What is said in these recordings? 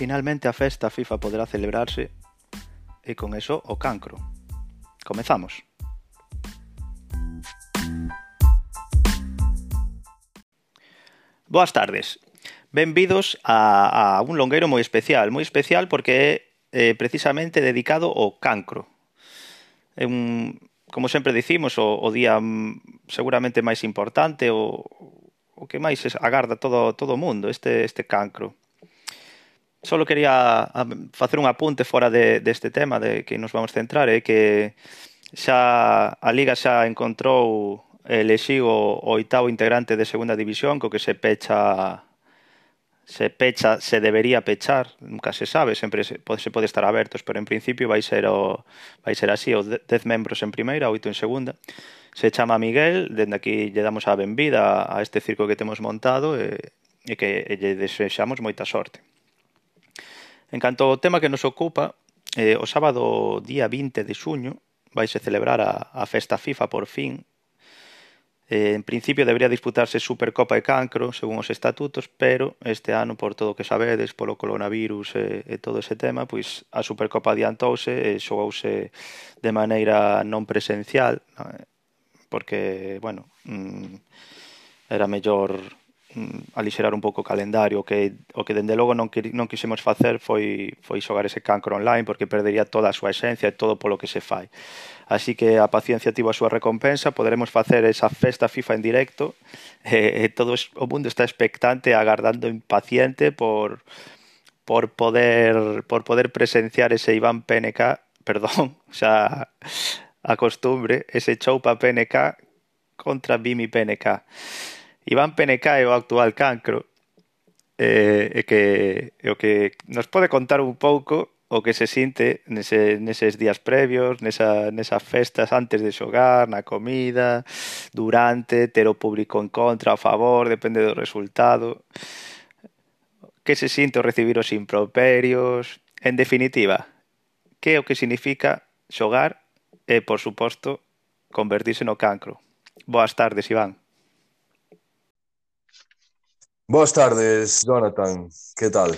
Finalmente a festa FIFA poderá celebrarse e con eso o cancro. Comezamos. Boas tardes. Benvidos a, a un longueiro moi especial, moi especial porque é eh, precisamente dedicado ao cancro. É un, como sempre dicimos, o, o día seguramente máis importante, o, o que máis agarda todo todo o mundo, este este cancro solo quería ah, facer un apunte fora de, deste de tema de que nos vamos centrar é eh, que xa a Liga xa encontrou eh, elexiu o oitavo integrante de segunda división co que se pecha se pecha, se debería pechar, nunca se sabe, sempre se pode, se pode estar abertos, pero en principio vai ser o vai ser así, os 10 membros en primeira, oito en segunda. Se chama Miguel, dende aquí lle damos a benvida a este circo que temos montado e, e que lle desexamos moita sorte. En canto ao tema que nos ocupa, eh, o sábado día 20 de xuño vaise celebrar a, a festa FIFA por fin. Eh, en principio debería disputarse Supercopa e Cancro, según os estatutos, pero este ano, por todo o que sabedes, polo coronavirus e, e todo ese tema, pois a Supercopa adiantouse e xogouse de maneira non presencial, porque, bueno, mm, era mellor Mm, alixerar un pouco o calendario, que o que dende logo non non quixemos facer foi foi xogar ese cancro online porque perdería toda a súa esencia e todo polo que se fai. Así que a paciencia tivo a súa recompensa, poderemos facer esa festa FIFA en directo e, e todo o mundo está expectante, agardando impaciente por por poder por poder presenciar ese Iván PNK, perdón, xa a costumbre, ese Choupa PNK contra Bimi PNK. Iván Penecai, o actual cancro, eh, é que, é o que nos pode contar un pouco o que se sinte nese, neses días previos, nesa, nesas festas antes de xogar, na comida, durante, ter o público en contra, a favor, depende do resultado. Que se sinte o recibir os improperios? En definitiva, que é o que significa xogar e, por suposto, convertirse no cancro. Boas tardes, Iván. Boas tardes, Jonathan. Que tal?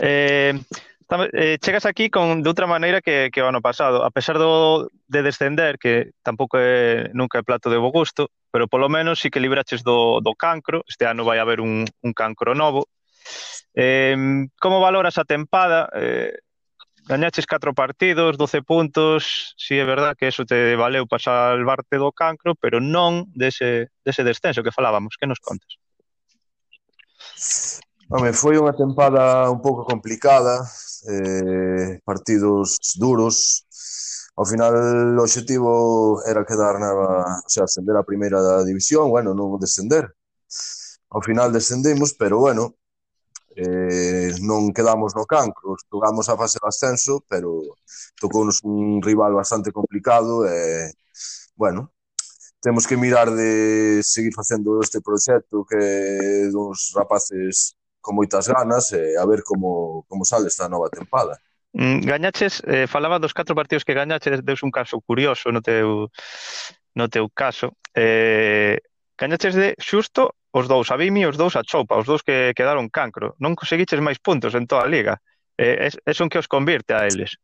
Eh, tam, eh, chegas aquí con de outra maneira que, que o ano pasado. A pesar do, de descender, que tampouco é nunca é plato de bo gusto, pero polo menos sí que libraches do, do cancro. Este ano vai haber un, un cancro novo. Eh, como valoras a tempada? Eh, gañaches 4 partidos, 12 puntos, si sí, é verdad que eso te valeu para salvarte do cancro, pero non dese, dese descenso que falábamos, que nos contas? Home, foi unha tempada un pouco complicada, eh, partidos duros. Ao final, o objetivo era quedar na, o sea, ascender a primeira da división, bueno, non descender. Ao final descendemos, pero bueno, eh, non quedamos no cancro, tocamos a fase de ascenso, pero tocounos un rival bastante complicado e, eh, bueno, temos que mirar de seguir facendo este proxecto que dos duns rapaces con moitas ganas e a ver como, como sale esta nova tempada. Mm, gañaches, eh, falaba dos catro partidos que gañaches, deus un caso curioso no teu, no teu caso. Eh, gañaches de xusto os dous a Vimi, os dous a Chopa, os dous que quedaron cancro. Non conseguiches máis puntos en toda a liga. Eh, es, es un que os convirte a eles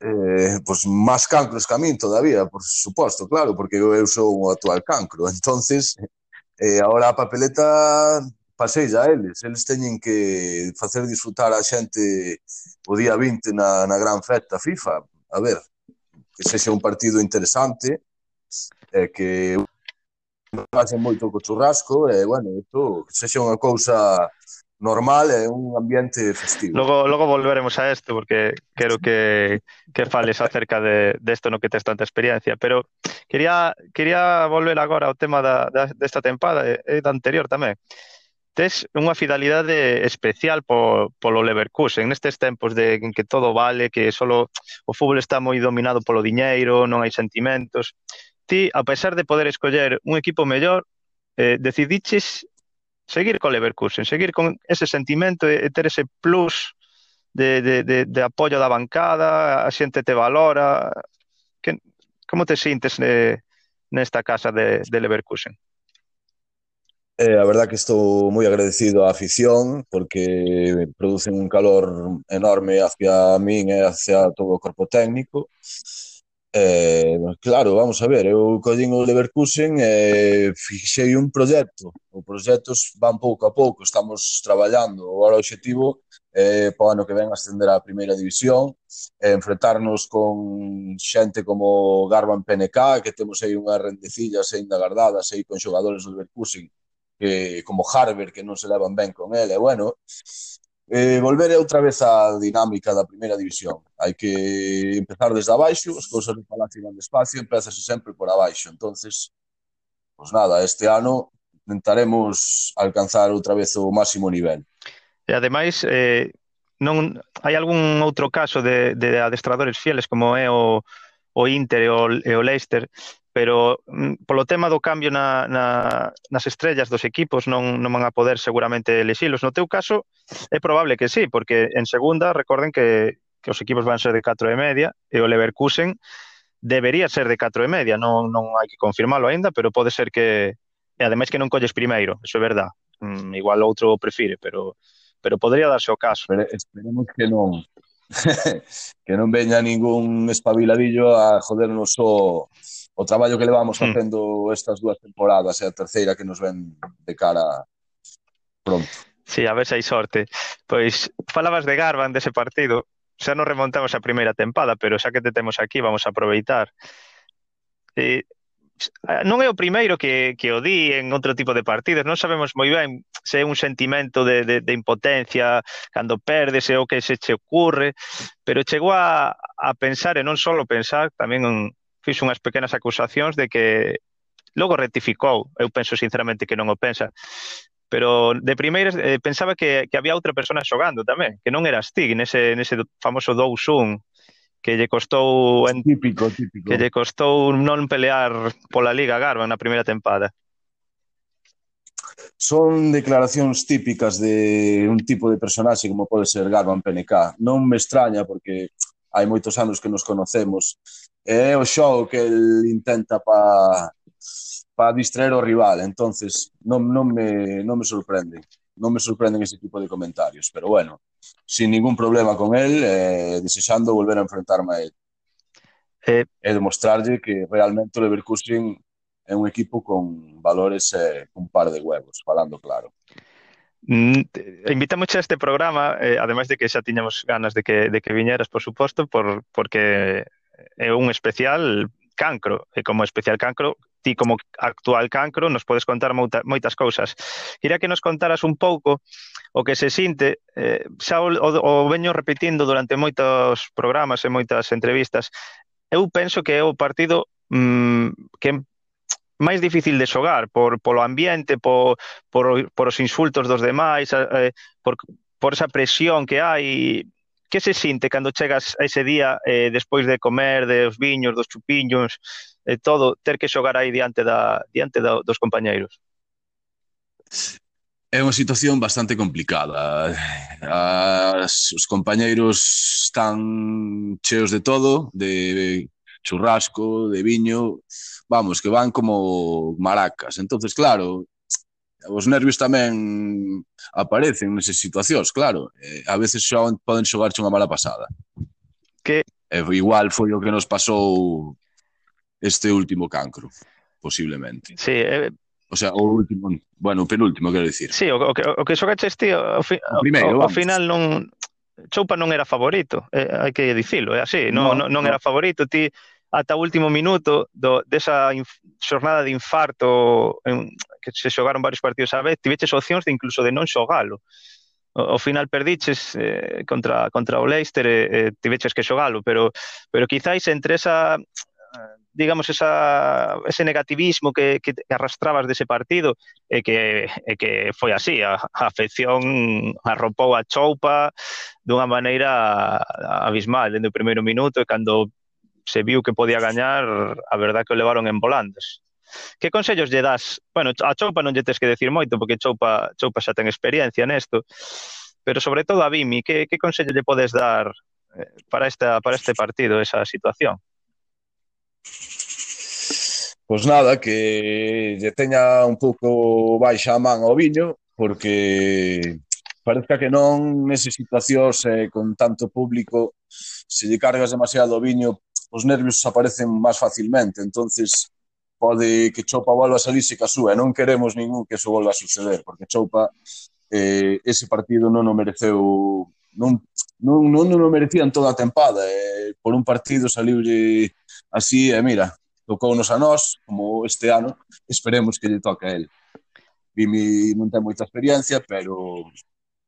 eh, pues máis cancros que a min todavía, por suposto, claro, porque eu sou o actual cancro. entonces eh, ahora a papeleta pasei a eles. Eles teñen que facer disfrutar a xente o día 20 na, na gran festa FIFA. A ver, que sexa un partido interesante, eh, que pasen moito co churrasco, e, eh, bueno, isto, que sexa unha cousa normal e un ambiente festivo. Logo, logo volveremos a isto porque quero que, que fales acerca de, de esto no que tes tanta experiencia, pero quería, quería volver agora ao tema da, da, desta tempada e da anterior tamén. Tes unha fidelidade especial po, polo Leverkusen nestes tempos de en que todo vale, que solo o fútbol está moi dominado polo diñeiro, non hai sentimentos. Ti, a pesar de poder escoller un equipo mellor, eh, decidiches seguir co Leverkusen, seguir con ese sentimento e ter ese plus de, de, de, de apoio da bancada, a xente te valora. Que, como te sintes ne, nesta casa de, de Leverkusen? Eh, a verdad que estou moi agradecido á afición porque producen un calor enorme hacia min e hacia todo o corpo técnico. Eh, claro, vamos a ver, eu collín o Leverkusen e eh, fixei un proxecto. Os proxectos van pouco a pouco, estamos traballando. Agora o objetivo é eh, para o ano que ven ascender á primeira división, eh, enfrentarnos con xente como Garban PNK, que temos aí unhas rendecillas aínda guardadas aí con xogadores do Leverkusen, que, como Harvard, que non se levan ben con ele. E bueno, eh, volver outra vez á dinámica da primeira división. Hai que empezar desde abaixo, as cousas no Palacio van despacio, empezase sempre por abaixo. entonces pois pues nada, este ano intentaremos alcanzar outra vez o máximo nivel. E ademais, eh, non hai algún outro caso de, de adestradores fieles como é o, o Inter e o, e o Leicester pero mm, polo tema do cambio na, na, nas estrellas dos equipos non, non van a poder seguramente elixilos. No teu caso, é probable que sí, porque en segunda recorden que, que os equipos van ser de 4 e media e o Leverkusen debería ser de 4 e media, non, non hai que confirmalo aínda, pero pode ser que, e ademais que non colles primeiro, eso é verdad. Mm, igual outro prefire, pero pero podría darse o caso. Pero esperemos que non que non veña ningún espabiladillo a jodernos o, o traballo que levamos mm. facendo estas dúas temporadas e a terceira que nos ven de cara pronto. Sí, a ver se hai sorte. Pois falabas de Garban dese partido. Xa nos remontamos a primeira tempada, pero xa que te temos aquí vamos a aproveitar. E, non é o primeiro que, que o di en outro tipo de partidos. Non sabemos moi ben se é un sentimento de, de, de impotencia cando perdes e o que se che ocurre, pero chegou a, a pensar, e non só pensar, tamén en, fixo unhas pequenas acusacións de que logo rectificou, eu penso sinceramente que non o pensa, pero de primeiras eh, pensaba que, que había outra persona xogando tamén, que non eras ti nese, nese famoso 2-1 que lle costou en, típico, típico. que lle costou non pelear pola Liga Garba na primeira tempada. Son declaracións típicas de un tipo de personaxe como pode ser Garban PNK. Non me extraña porque hai moitos anos que nos conocemos. É o xogo que el intenta para pa distraer o rival, entonces non, non, me, non me sorprende non me sorprenden ese tipo de comentarios, pero bueno, sin ningún problema con él, eh, desexando volver a enfrentarme a él. Eh, e demostrarlle que realmente o Leverkusen é un equipo con valores eh, un par de huevos, falando claro. Mm, Invitamos a este programa, eh, ademais de que xa tiñamos ganas de que, de que viñeras, por suposto, por, porque é un especial cancro, e como especial cancro, ti como actual cancro nos podes contar moita, moitas cousas. Quería que nos contaras un pouco o que se sinte, eh, xa o, o, o veño repetindo durante moitos programas e moitas entrevistas, eu penso que é o partido mmm, que máis difícil de xogar por polo ambiente, por, por, por os insultos dos demais, eh, por, por esa presión que hai. Que se sinte cando chegas a ese día eh, despois de comer, dos viños, dos chupiños, eh, todo, ter que xogar aí diante, da, diante da, dos compañeiros? É unha situación bastante complicada. As, os compañeiros están cheos de todo, de churrasco, de viño, vamos, que van como maracas. Entonces, claro, os nervios tamén aparecen nesas situacións, claro. Eh, a veces xa poden xogarche unha mala pasada. Que eh, igual foi o que nos pasou este último cancro, posiblemente. Sí, eh, eh. O sea, o último, bueno, o penúltimo, quero dicir. Sí, o, o, o que xogaches ti, o, o, o, primeiro, o, o final non Choupa non era favorito, eh, hai que dicilo, é así, non, no, non, non era favorito, ti ata o último minuto do, desa xornada de infarto en, que se xogaron varios partidos a vez, tiveches opcións de incluso de non xogalo. O, o final perdiches eh, contra, contra o Leicester e eh, tiveches que xogalo, pero, pero quizáis entre esa eh, digamos, esa, ese negativismo que, que arrastrabas dese partido e que, e que foi así, a, a afección arropou a choupa dunha maneira abismal dende o primeiro minuto e cando se viu que podía gañar, a verdad que o levaron en volantes. Que consellos lle das? Bueno, a Choupa non lle tes que decir moito, porque Choupa, Choupa xa ten experiencia nesto, pero sobre todo a Vimi, que, que consello lle podes dar eh, para, esta, para este partido, esa situación? Pois nada, que lle teña un pouco baixa a man ao viño, porque parezca que non nese situacións eh, con tanto público, se lle cargas demasiado o viño, os nervios aparecen máis facilmente, entonces pode que Chopa volva a salirse ca súa, non queremos ningún que eso volva a suceder, porque Chopa eh, ese partido non o mereceu non, non, non, non o merecían toda a tempada. Eh, por un partido salibre Así, e mira, tocounos a nós, como este ano, esperemos que lle toque a él. Vimi non ten moita experiencia, pero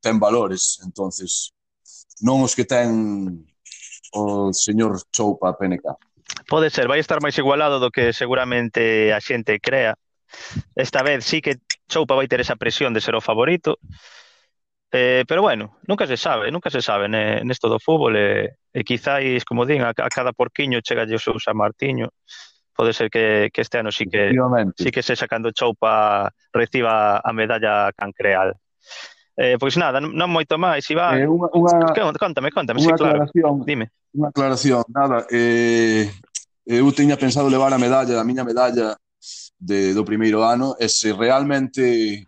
ten valores, entonces non os que ten o señor Choupa PNK. Pode ser, vai estar máis igualado do que seguramente a xente crea. Esta vez sí que Choupa vai ter esa presión de ser o favorito, Eh, pero bueno, nunca se sabe, nunca se sabe ne, nesto do fútbol e, e quizáis, como din, a, a cada porquiño chega o seu San Martiño. Pode ser que, que este ano sí que sí que se sacando choupa reciba a medalla cancreal. Eh, pois nada, non moito máis, Iván. Eh, unha, unha, contame, contame, unha sí, claro. Dime. Unha aclaración, nada, eh, eu tiña pensado levar a medalla, a miña medalla de, do primeiro ano, e se realmente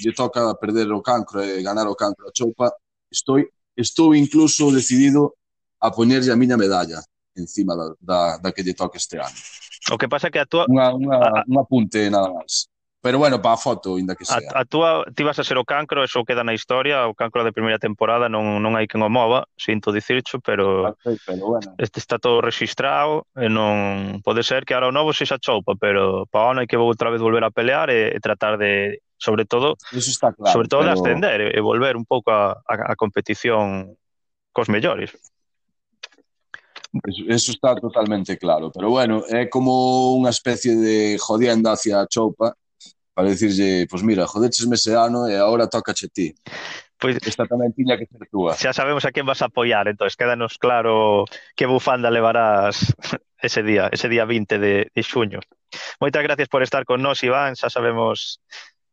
lle toca perder o cancro e ganar o cancro a choupa, estou, estou incluso decidido a poñerlle a miña medalla encima da, da, da que lle toque este ano. O que pasa que a túa... Unha, unha, a... un apunte nada máis. Pero bueno, para a foto, ainda que sea. A, a túa, ti vas a ser o cancro, eso queda na historia, o cancro da primeira temporada non, non hai quen o mova, sinto dicircho, pero, okay, pero bueno. este está todo registrado, e non pode ser que ahora o novo sexa choupa, pero para ano hai que outra vez volver a pelear e, e tratar de sobre todo Eso está claro, sobre todo pero... de ascender e volver un pouco a, a, a competición cos mellores. Eso está totalmente claro, pero bueno, é como unha especie de jodienda hacia a choupa para decirlle, pois pues mira, jodechesme ese ano e agora tocache ti. Pois pues, esta tamén tiña que ser túa. Xa sabemos a quen vas a apoiar, entonces quédanos claro que bufanda levarás ese día, ese día 20 de, de xuño. Moitas gracias por estar con nós, Iván, xa sabemos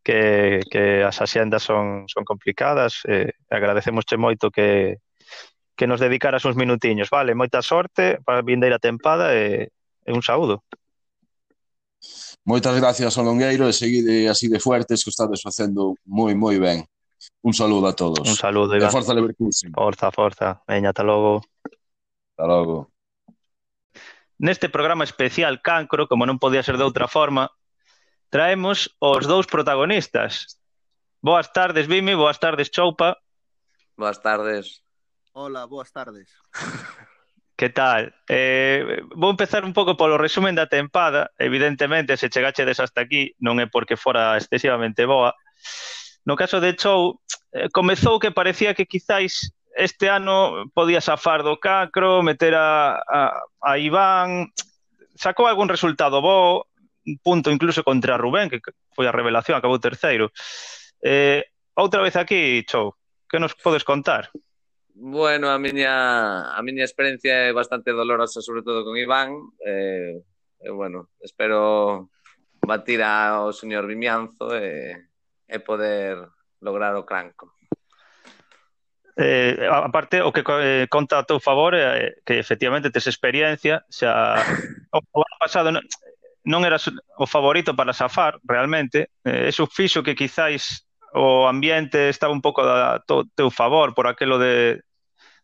que, que as axendas son, son complicadas. Eh, agradecemosche moito que, que nos dedicaras uns minutiños. Vale, moita sorte para a vindeira tempada e, e un saúdo. Moitas gracias ao Longueiro e seguide así de fuertes que estades facendo moi, moi ben. Un saludo a todos. Un saludo, Iván. E forza Leverkusen. Forza, forza. Veña, ata logo. Ata logo. Neste programa especial Cancro, como non podía ser de outra forma, traemos os dous protagonistas. Boas tardes, Vimi, boas tardes, Choupa. Boas tardes. Hola, boas tardes. Que tal? Eh, vou empezar un pouco polo resumen da tempada. Evidentemente, se chegachedes hasta aquí, non é porque fora excesivamente boa. No caso de Chou, eh, comezou que parecía que quizáis este ano podía safar do Cacro, meter a, a, a Iván, sacou algún resultado bo, punto incluso contra Rubén, que foi a revelación, acabou terceiro. Eh, outra vez aquí, Chou, que nos podes contar? Bueno, a miña, a miña experiencia é bastante dolorosa, sobre todo con Iván. Eh, eh, bueno, espero batir ao señor Vimianzo e, e poder lograr o cranco. Eh, aparte, o que eh, conta a teu favor é eh, que efectivamente tes experiencia, xa o ano pasado non, non era o favorito para safar realmente, eh, eso fixo que quizáis o ambiente estaba un pouco a teu favor por aquelo de,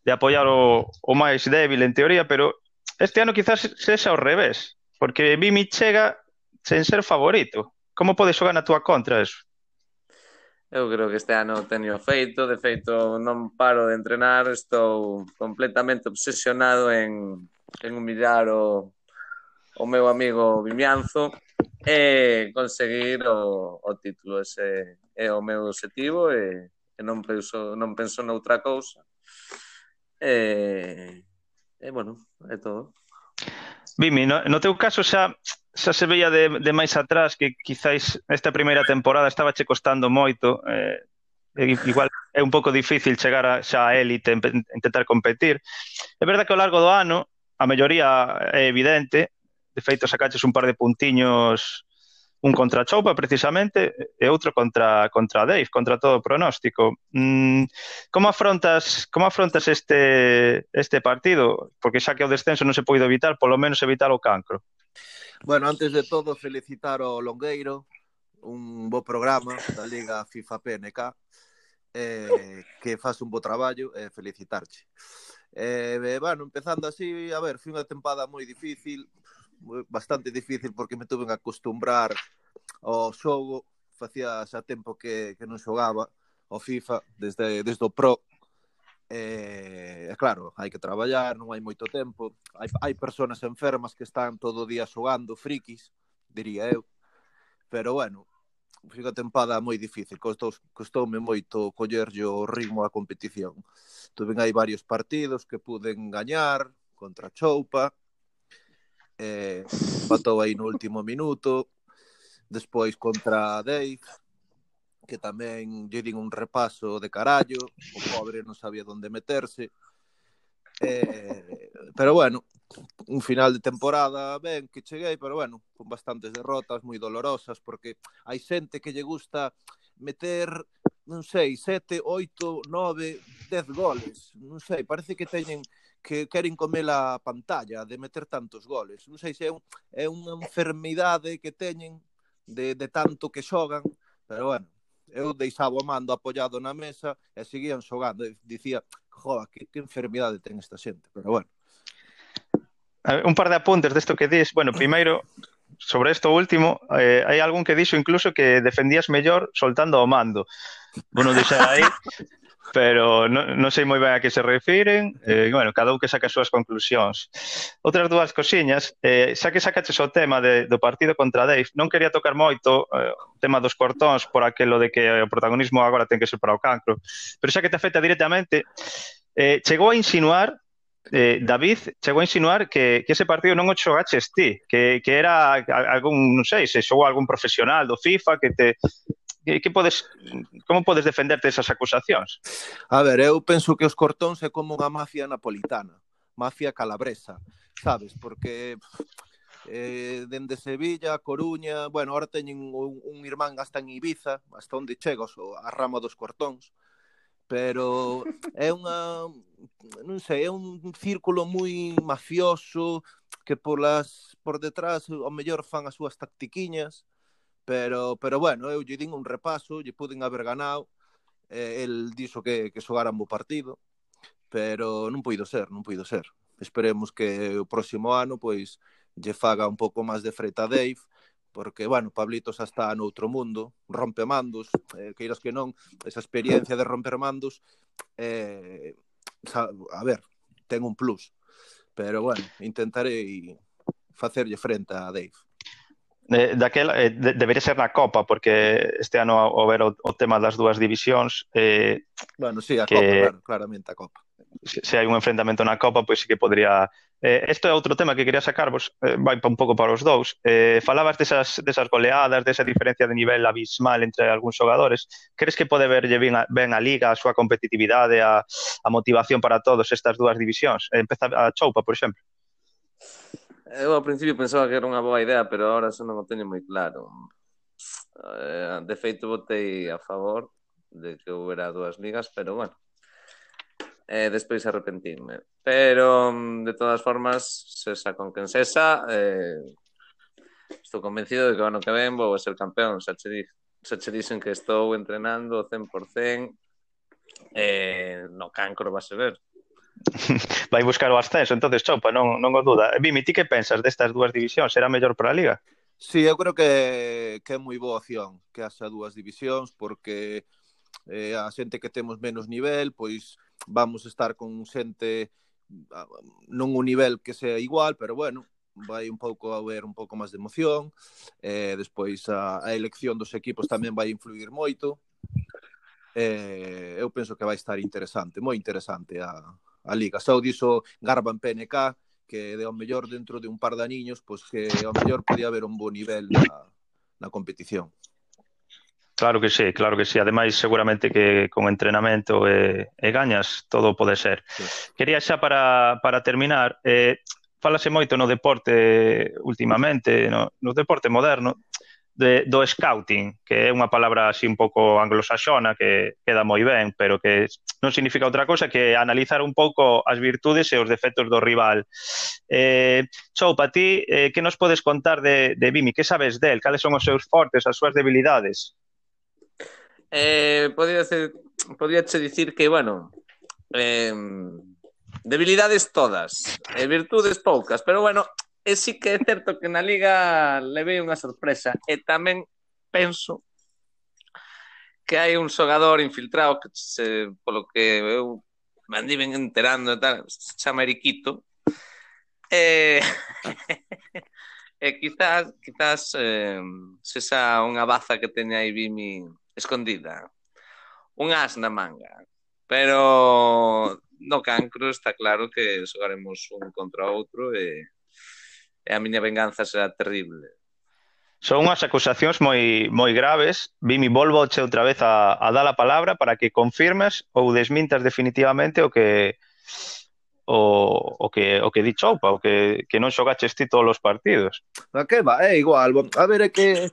de apoiar o, o máis débil en teoría, pero este ano quizás sexa ao revés, porque Vimi chega sen ser favorito. Como pode xogar na túa contra eso? Eu creo que este ano teño feito, de feito non paro de entrenar, estou completamente obsesionado en, en humillar o, o meu amigo Vimianzo e conseguir o, o título. Ese é o meu objetivo e, e non penso non penso noutra cousa. E, e bueno, é todo. Vimi, no, no teu caso xa xa se veía de, de máis atrás que quizáis esta primeira temporada estaba che costando moito eh, igual é un pouco difícil chegar a, xa a élite, intentar competir. É verdade que ao largo do ano a melloría é evidente, de feito sacaches un par de puntiños un contra Choupa precisamente e outro contra contra Dave, contra todo o pronóstico. Mm, como afrontas como afrontas este este partido? Porque xa que o descenso non se poido evitar, polo menos evitar o cancro. Bueno, antes de todo felicitar ao Longueiro, un bo programa da Liga FIFA PNK eh, que faz un bo traballo e eh, felicitarche. Eh, bueno, empezando así, a ver, foi unha tempada moi difícil, Eh, bastante difícil porque me tuve que acostumbrar ao xogo, facía xa tempo que, que non xogaba ao FIFA desde, desde o Pro, eh, E, eh, claro, hai que traballar, non hai moito tempo. Hai, hai persoas enfermas que están todo o día xogando, frikis, diría eu. Pero, bueno, foi unha tempada moi difícil. Costou, costoume moito collerlle o ritmo á competición. Tuven aí varios partidos que puden gañar contra Choupa, eh, empatou aí no último minuto despois contra Dave que tamén lle din un repaso de carallo o pobre non sabía onde meterse. Eh, pero bueno un final de temporada ben que cheguei, pero bueno, con bastantes derrotas moi dolorosas, porque hai xente que lle gusta meter non sei, sete, oito, nove, dez goles, non sei, parece que teñen que queren comer a pantalla de meter tantos goles. Non sei se é, un, é unha eh. enfermidade que teñen de, de tanto que xogan, pero bueno, eu deixaba o mando apoiado na mesa e seguían xogando. E dicía, joa, que, que enfermidade ten esta xente, pero bueno. Ver, un par de apuntes desto que dis. Bueno, primeiro, sobre isto último, eh, hai algún que dixo incluso que defendías mellor soltando o mando. Bueno, deixar aí pero non, non sei moi ben a que se refiren, eh, bueno, cada un que saca as súas conclusións. Outras dúas cosiñas, eh, xa que sacaches o tema de, do partido contra Dave, non quería tocar moito eh, o tema dos cortóns por aquelo de que o protagonismo agora ten que ser para o cancro, pero xa que te afecta directamente, eh, chegou a insinuar eh, David chegou a insinuar que, que ese partido non o xogaches ti, que, que era algún, non sei, se xogou algún profesional do FIFA que te Que, que podes, como podes defenderte esas acusacións? A ver, eu penso que os cortóns é como unha mafia napolitana, mafia calabresa, sabes? Porque eh, dende Sevilla, Coruña, bueno, ahora teñen un, un irmán hasta en Ibiza, hasta onde chega a rama dos cortóns, pero é unha non sei, é un círculo moi mafioso que por las por detrás ao mellor fan as súas tactiquiñas Pero, pero bueno, eu lle din un repaso, lle puden haber ganado, eh, el dixo que, que xogaran bo partido, pero non puido ser, non puido ser. Esperemos que o próximo ano pois lle faga un pouco máis de freta a Dave, porque, bueno, Pablito xa está noutro mundo, rompe mandos, eh, queiras que non, esa experiencia de romper mandos, eh, xa, a ver, ten un plus. Pero, bueno, intentarei facerlle frente a Dave eh, daquela eh, de, debería ser na Copa porque este ano houver o, o tema das dúas divisións eh, bueno, sí, a que, Copa, claro, claramente a Copa. se, se hai un enfrentamento na Copa pois sí que podría eh, esto é outro tema que quería sacarvos eh, vai un pouco para os dous. Eh, falabas desas, desas goleadas desa diferencia de nivel abismal entre algúns xogadores. Crees que pode verlle ben a, ben a Liga a súa competitividade a, a motivación para todos estas dúas divisións? Eh, empeza a Choupa, por exemplo eu ao principio pensaba que era unha boa idea, pero agora xa non o teño moi claro. Eh, de feito, votei a favor de que houbera dúas ligas, pero bueno, eh, despois arrepentirme. Pero, mm, de todas formas, sesa con quen sesa, eh, estou convencido de que o ano que ven vou a ser campeón. Xa che, di, xa che dixen que estou entrenando 100%, eh, no cancro vas a ver. vai buscar o ascenso, entonces chopa, non, non o duda. Eh, Vimi, ti que pensas destas dúas divisións? Será mellor para a Liga? Sí, eu creo que, que é moi boa opción que haxa dúas divisións porque eh, a xente que temos menos nivel, pois vamos estar con xente non un nivel que sea igual, pero bueno, vai un pouco a haber un pouco máis de emoción, eh, despois a, a elección dos equipos tamén vai influir moito, eh, eu penso que vai estar interesante, moi interesante a, a Liga. Só diso Garban PNK, que de ao mellor dentro de un par de aniños, pois que ao mellor podía haber un bo nivel na, na competición. Claro que sí, claro que sí. Ademais, seguramente que con entrenamento e, e gañas todo pode ser. Sí. Quería xa para, para terminar, eh, falase moito no deporte últimamente, no, no deporte moderno, de, do scouting, que é unha palabra así un pouco anglosaxona que queda moi ben, pero que non significa outra cosa que analizar un pouco as virtudes e os defectos do rival. Eh, Chou, para ti, eh, que nos podes contar de, de Vimi? Que sabes del? Cales son os seus fortes, as súas debilidades? Eh, podría, ser, podría che dicir que, bueno, eh, debilidades todas, e eh, virtudes poucas, pero bueno, E sí que é certo que na Liga levei unha sorpresa. Eh, e tamén penso que hai un xogador infiltrado que se, polo que eu me andiven enterando e tal, se chama Eriquito. E, eh, e eh, quizás, quizás eh, sesa unha baza que teña aí Bimi escondida. Un as na manga. Pero no cancro está claro que xogaremos un contra outro e e a miña venganza será terrible. Son unhas acusacións moi moi graves. Vimi volvo che outra vez a, a dar a palabra para que confirmes ou desmintas definitivamente o que o, o que o que di Choupa, o que, que non xogaches ti todos os partidos. A que va, é igual. A ver, é que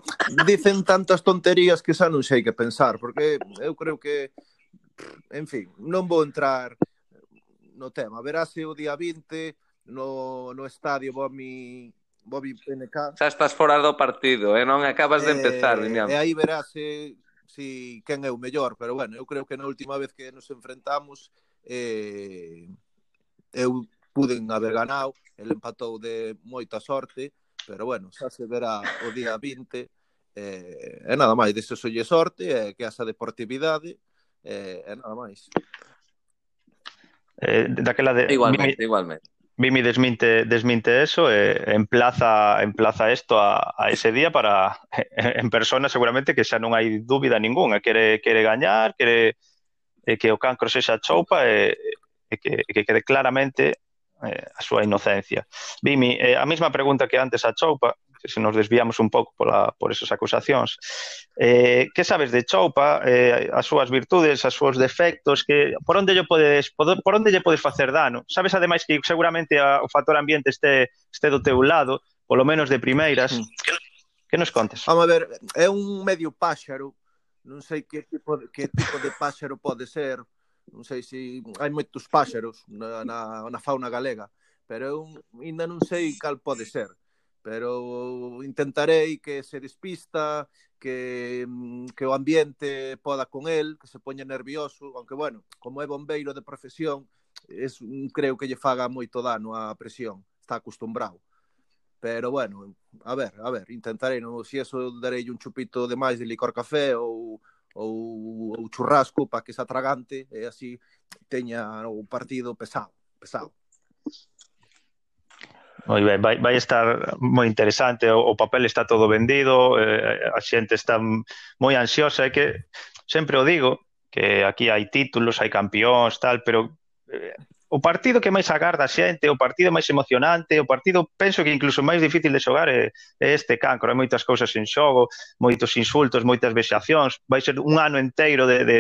dicen tantas tonterías que xa non sei que pensar, porque eu creo que en fin, non vou entrar no tema. Verase o día 20 no, no estadio Bobby, Bobby PNK. Xa estás fora do partido, e eh? non acabas de empezar, eh, E aí verás se, si quen é o mellor, pero bueno, eu creo que na última vez que nos enfrentamos eh, eu puden haber ganado, el empatou de moita sorte, pero bueno, xa se verá o día 20, eh, e nada máis, deso solle sorte, e eh, que asa deportividade, eh, e nada máis. Eh, daquela de... Igualmente, igualmente. Vimi desminte, desminte eso, e emplaza, emplaza esto a, a, ese día para en persona seguramente que xa non hai dúbida ninguna, quere, quere gañar, quere e que o cancro sexa choupa e, e, que, que quede claramente eh, a súa inocencia. Vimi, eh, a mesma pregunta que antes a Choupa, que se nos desviamos un pouco pola, por esas acusacións. Eh, que sabes de Choupa, eh, as súas virtudes, as súas defectos, que por onde lle podes por, por onde lle podes facer dano? Sabes ademais que seguramente a, o factor ambiente este este do teu lado, polo menos de primeiras. Que, que nos contes? Vamos a ver, é un medio páxaro, non sei que tipo de, que tipo de páxaro pode ser, non sei se hai moitos páxaros na, na, na fauna galega, pero eu ainda non sei cal pode ser pero intentarei que se despista, que, mm, que o ambiente poda con el, que se poña nervioso, aunque, bueno, como é bombeiro de profesión, es, creo que lle faga moito dano a presión, está acostumbrado. Pero, bueno, a ver, a ver, intentarei, non, si eso darei un chupito de máis de licor café ou, ou, ou churrasco para que se atragante e así teña o partido pesado, pesado. Moi ben, vai, vai estar moi interesante, o, o papel está todo vendido, eh, a xente está moi ansiosa, é que sempre o digo, que aquí hai títulos, hai campeóns, tal, pero eh, o partido que máis agarda a xente, o partido máis emocionante, o partido, penso que incluso máis difícil de xogar é, é este cancro, hai moitas cousas en xogo, moitos insultos, moitas vexacións, vai ser un ano enteiro de, de,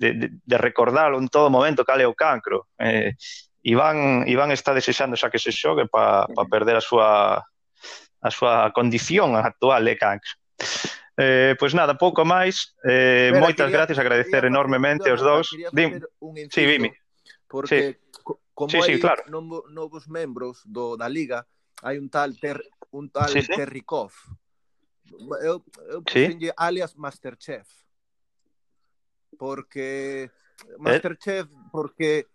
de, de recordalo en todo momento cal é o cancro. Eh, Iván, Iván está desexando xa que se xogue para pa perder a súa a súa condición actual, eh, Canx. Eh, pois nada, pouco máis. Eh, Espera, moitas quería, gracias, agradecer quería, enormemente os dous. Dim, sí, dime. Porque sí. como sí, sí, hai claro. novos membros do, da Liga, hai un tal, ter, un tal sí, sí. Terrikov. Eu, eu sí. alias Masterchef. Porque eh? Masterchef, eh? porque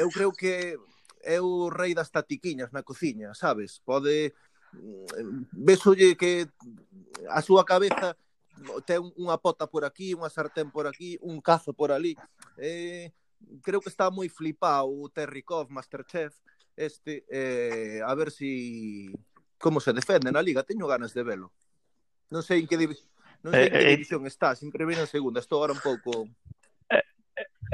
eu creo que é o rei das tatiquiñas na cociña, sabes? Pode mm, vesolle que a súa cabeza ten unha pota por aquí, unha sartén por aquí, un cazo por ali. Eh, creo que está moi flipado o Terry Masterchef, este, eh, a ver si como se defende na liga, teño ganas de velo. Non sei en que división, non sei eh, en que eh, división eh, está, sempre vino en segunda, estou agora un pouco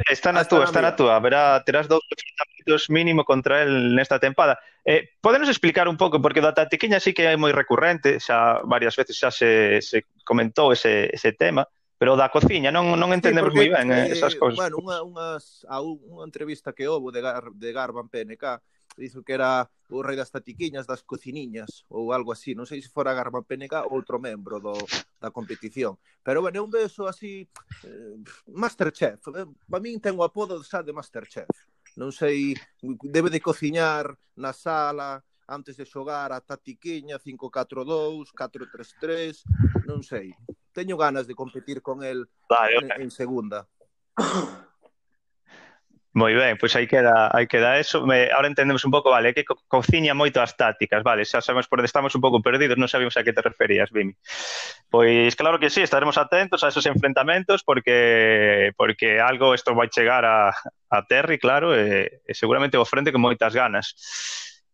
Está na túa, está na túa. Verá, terás dous enfrentamentos mínimo contra el nesta tempada. Eh, podenos explicar un pouco, porque da tatiquiña sí que é moi recurrente, xa varias veces xa se, se comentou ese, ese tema, pero da cociña non, non entendemos sí, moi ben eh, eh, esas cousas. Bueno, unha, unhas, a unha entrevista que houve de, Gar, de Garban PNK, dixo que era o rei das tatiquiñas, das cociniñas ou algo así, non sei se fora Garba Pénega ou outro membro do, da competición. Pero bueno, é un beso así eh, Masterchef. Eh, Para min ten o apodo xa de Masterchef. Non sei, debe de cociñar na sala antes de xogar a tatiquiña 5-4-2, 4-3-3, non sei. Teño ganas de competir con el vale, en, en segunda. Moi ben, pois aí queda, aí queda eso. Me, ahora entendemos un pouco, vale, que co cociña moito as tácticas, vale, xa sabemos por onde estamos un pouco perdidos, non sabíamos a que te referías, Vimi. Pois claro que sí, estaremos atentos a esos enfrentamentos porque porque algo isto vai chegar a, a Terry, claro, e, e seguramente o frente con moitas ganas.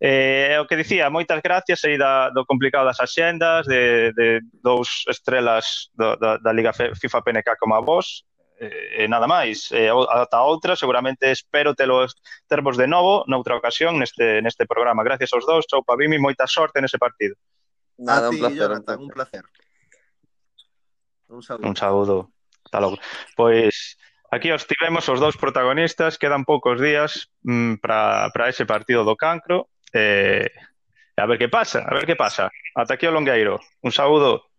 Eh, o que dicía, moitas gracias aí da, do complicado das axendas, de, de dous estrelas do, da, da Liga FIFA PNK como a vos, e nada máis. E ata outra, seguramente espero telos tervos de novo noutra ocasión neste neste programa. Gracias aos dous, chau Pavimi, moita sorte nese partido. Nada, ti, un placer, Jonathan, un placer. Un saludo Un saúdo. Hasta logo. Pois aquí os tivemos os dous protagonistas, quedan poucos días mm, para para ese partido do Cancro. Eh, a ver que pasa, a ver que pasa. Ata aquí o Longueiro. Un saúdo.